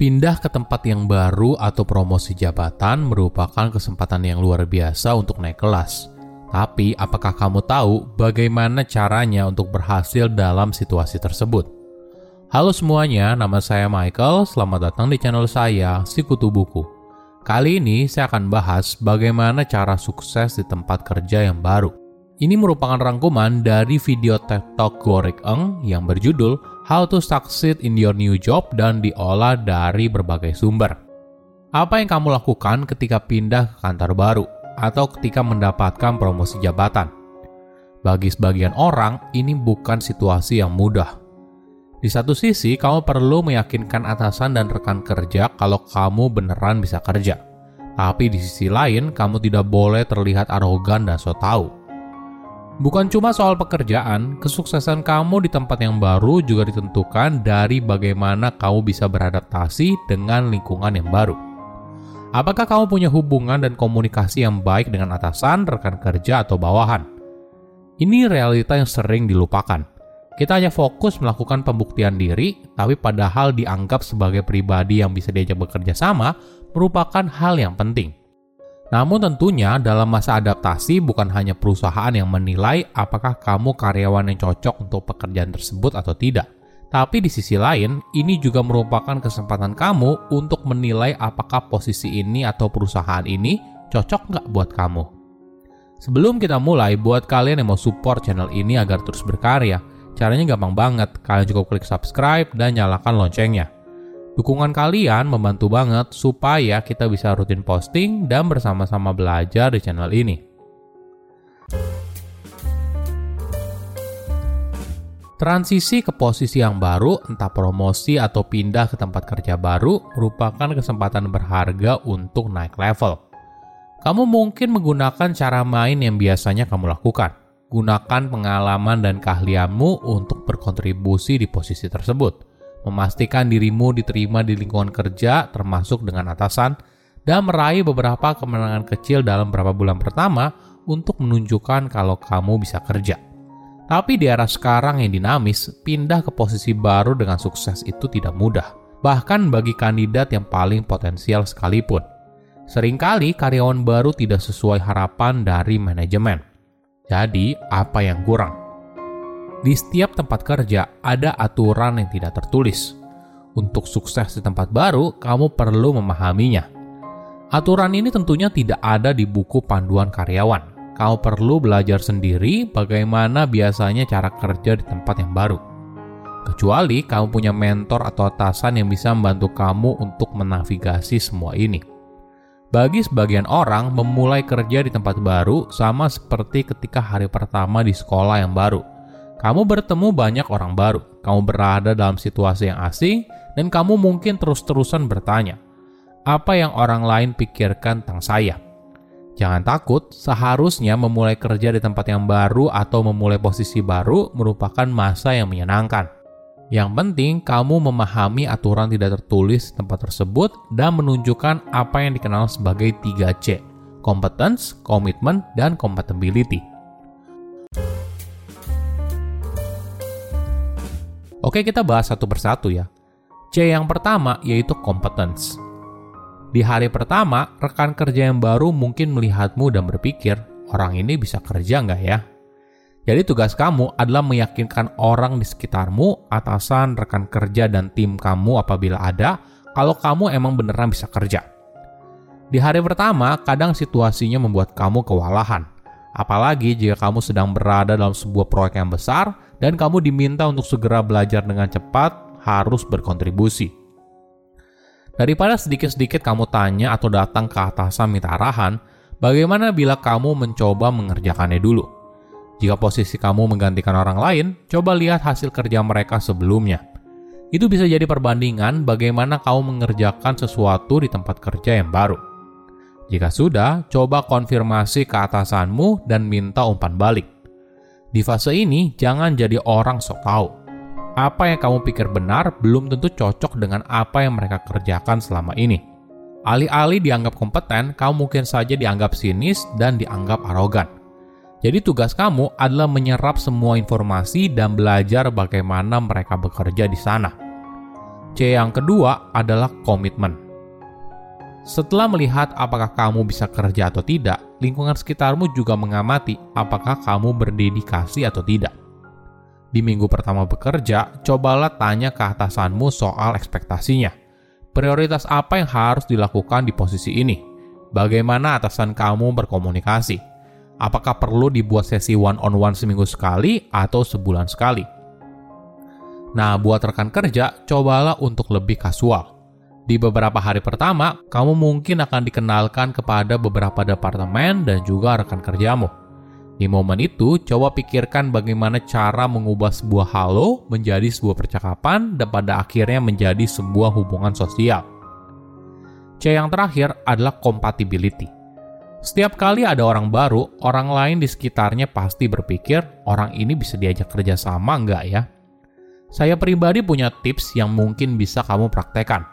Pindah ke tempat yang baru atau promosi jabatan merupakan kesempatan yang luar biasa untuk naik kelas. Tapi, apakah kamu tahu bagaimana caranya untuk berhasil dalam situasi tersebut? Halo semuanya, nama saya Michael. Selamat datang di channel saya, Sikutu Buku. Kali ini saya akan bahas bagaimana cara sukses di tempat kerja yang baru. Ini merupakan rangkuman dari video TED Talk Gorek Eng yang berjudul How to Succeed in Your New Job dan diolah dari berbagai sumber. Apa yang kamu lakukan ketika pindah ke kantor baru atau ketika mendapatkan promosi jabatan? Bagi sebagian orang, ini bukan situasi yang mudah. Di satu sisi, kamu perlu meyakinkan atasan dan rekan kerja kalau kamu beneran bisa kerja. Tapi di sisi lain, kamu tidak boleh terlihat arogan dan so tau Bukan cuma soal pekerjaan, kesuksesan kamu di tempat yang baru juga ditentukan dari bagaimana kamu bisa beradaptasi dengan lingkungan yang baru. Apakah kamu punya hubungan dan komunikasi yang baik dengan atasan, rekan kerja, atau bawahan? Ini realita yang sering dilupakan. Kita hanya fokus melakukan pembuktian diri, tapi padahal dianggap sebagai pribadi yang bisa diajak bekerja sama merupakan hal yang penting. Namun tentunya dalam masa adaptasi bukan hanya perusahaan yang menilai apakah kamu karyawan yang cocok untuk pekerjaan tersebut atau tidak. Tapi di sisi lain, ini juga merupakan kesempatan kamu untuk menilai apakah posisi ini atau perusahaan ini cocok nggak buat kamu. Sebelum kita mulai, buat kalian yang mau support channel ini agar terus berkarya, caranya gampang banget. Kalian cukup klik subscribe dan nyalakan loncengnya. Dukungan kalian membantu banget supaya kita bisa rutin posting dan bersama-sama belajar di channel ini. Transisi ke posisi yang baru, entah promosi atau pindah ke tempat kerja baru, merupakan kesempatan berharga untuk naik level. Kamu mungkin menggunakan cara main yang biasanya kamu lakukan. Gunakan pengalaman dan keahlianmu untuk berkontribusi di posisi tersebut memastikan dirimu diterima di lingkungan kerja termasuk dengan atasan, dan meraih beberapa kemenangan kecil dalam beberapa bulan pertama untuk menunjukkan kalau kamu bisa kerja. Tapi di era sekarang yang dinamis, pindah ke posisi baru dengan sukses itu tidak mudah. Bahkan bagi kandidat yang paling potensial sekalipun. Seringkali karyawan baru tidak sesuai harapan dari manajemen. Jadi, apa yang kurang? Di setiap tempat kerja ada aturan yang tidak tertulis. Untuk sukses di tempat baru, kamu perlu memahaminya. Aturan ini tentunya tidak ada di buku panduan karyawan. Kamu perlu belajar sendiri bagaimana biasanya cara kerja di tempat yang baru. Kecuali kamu punya mentor atau atasan yang bisa membantu kamu untuk menavigasi semua ini. Bagi sebagian orang, memulai kerja di tempat baru sama seperti ketika hari pertama di sekolah yang baru kamu bertemu banyak orang baru, kamu berada dalam situasi yang asing, dan kamu mungkin terus-terusan bertanya, apa yang orang lain pikirkan tentang saya? Jangan takut, seharusnya memulai kerja di tempat yang baru atau memulai posisi baru merupakan masa yang menyenangkan. Yang penting, kamu memahami aturan tidak tertulis tempat tersebut dan menunjukkan apa yang dikenal sebagai 3C, competence, commitment, dan compatibility. Oke, kita bahas satu persatu ya. C yang pertama yaitu competence. Di hari pertama, rekan kerja yang baru mungkin melihatmu dan berpikir, orang ini bisa kerja nggak ya? Jadi tugas kamu adalah meyakinkan orang di sekitarmu, atasan, rekan kerja, dan tim kamu apabila ada, kalau kamu emang beneran bisa kerja. Di hari pertama, kadang situasinya membuat kamu kewalahan. Apalagi jika kamu sedang berada dalam sebuah proyek yang besar dan kamu diminta untuk segera belajar dengan cepat, harus berkontribusi. Daripada sedikit-sedikit kamu tanya atau datang ke atasan minta arahan, bagaimana bila kamu mencoba mengerjakannya dulu? Jika posisi kamu menggantikan orang lain, coba lihat hasil kerja mereka sebelumnya. Itu bisa jadi perbandingan bagaimana kamu mengerjakan sesuatu di tempat kerja yang baru. Jika sudah, coba konfirmasi ke atasanmu dan minta umpan balik. Di fase ini, jangan jadi orang sok tahu. Apa yang kamu pikir benar belum tentu cocok dengan apa yang mereka kerjakan selama ini. Alih-alih dianggap kompeten, kamu mungkin saja dianggap sinis dan dianggap arogan. Jadi tugas kamu adalah menyerap semua informasi dan belajar bagaimana mereka bekerja di sana. C yang kedua adalah komitmen. Setelah melihat apakah kamu bisa kerja atau tidak, lingkungan sekitarmu juga mengamati apakah kamu berdedikasi atau tidak. Di minggu pertama bekerja, cobalah tanya ke atasanmu soal ekspektasinya. Prioritas apa yang harus dilakukan di posisi ini? Bagaimana atasan kamu berkomunikasi? Apakah perlu dibuat sesi one-on-one seminggu sekali atau sebulan sekali? Nah, buat rekan kerja, cobalah untuk lebih kasual. Di beberapa hari pertama, kamu mungkin akan dikenalkan kepada beberapa departemen dan juga rekan kerjamu. Di momen itu, coba pikirkan bagaimana cara mengubah sebuah halo menjadi sebuah percakapan dan pada akhirnya menjadi sebuah hubungan sosial. C yang terakhir adalah compatibility. Setiap kali ada orang baru, orang lain di sekitarnya pasti berpikir, orang ini bisa diajak kerja sama nggak ya? Saya pribadi punya tips yang mungkin bisa kamu praktekkan.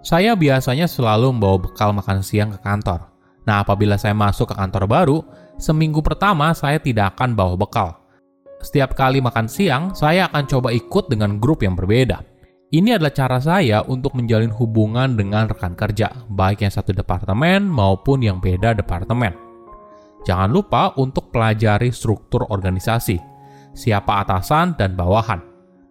Saya biasanya selalu membawa bekal makan siang ke kantor. Nah, apabila saya masuk ke kantor baru, seminggu pertama saya tidak akan bawa bekal. Setiap kali makan siang, saya akan coba ikut dengan grup yang berbeda. Ini adalah cara saya untuk menjalin hubungan dengan rekan kerja, baik yang satu departemen maupun yang beda departemen. Jangan lupa untuk pelajari struktur organisasi siapa atasan dan bawahan.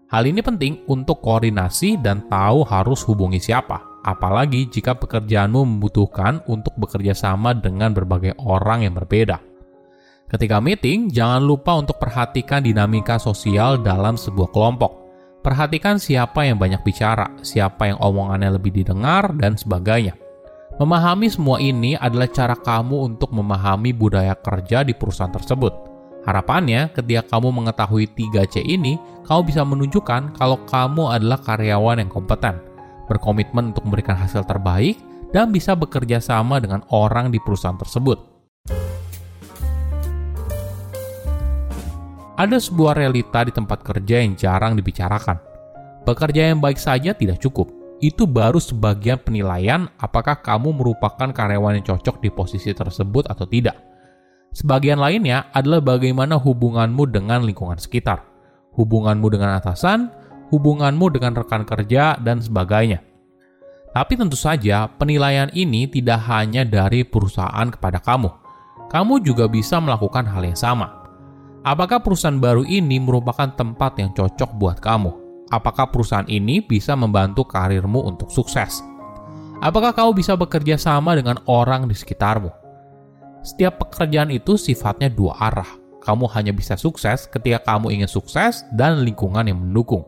Hal ini penting untuk koordinasi dan tahu harus hubungi siapa, apalagi jika pekerjaanmu membutuhkan untuk bekerja sama dengan berbagai orang yang berbeda. Ketika meeting, jangan lupa untuk perhatikan dinamika sosial dalam sebuah kelompok. Perhatikan siapa yang banyak bicara, siapa yang omongannya lebih didengar, dan sebagainya. Memahami semua ini adalah cara kamu untuk memahami budaya kerja di perusahaan tersebut Harapannya, ketika kamu mengetahui 3C ini, kamu bisa menunjukkan kalau kamu adalah karyawan yang kompeten, berkomitmen untuk memberikan hasil terbaik, dan bisa bekerja sama dengan orang di perusahaan tersebut. Ada sebuah realita di tempat kerja yang jarang dibicarakan. Bekerja yang baik saja tidak cukup. Itu baru sebagian penilaian apakah kamu merupakan karyawan yang cocok di posisi tersebut atau tidak. Sebagian lainnya adalah bagaimana hubunganmu dengan lingkungan sekitar, hubunganmu dengan atasan, hubunganmu dengan rekan kerja, dan sebagainya. Tapi tentu saja, penilaian ini tidak hanya dari perusahaan kepada kamu. Kamu juga bisa melakukan hal yang sama. Apakah perusahaan baru ini merupakan tempat yang cocok buat kamu? Apakah perusahaan ini bisa membantu karirmu untuk sukses? Apakah kamu bisa bekerja sama dengan orang di sekitarmu? Setiap pekerjaan itu sifatnya dua arah. Kamu hanya bisa sukses ketika kamu ingin sukses dan lingkungan yang mendukung.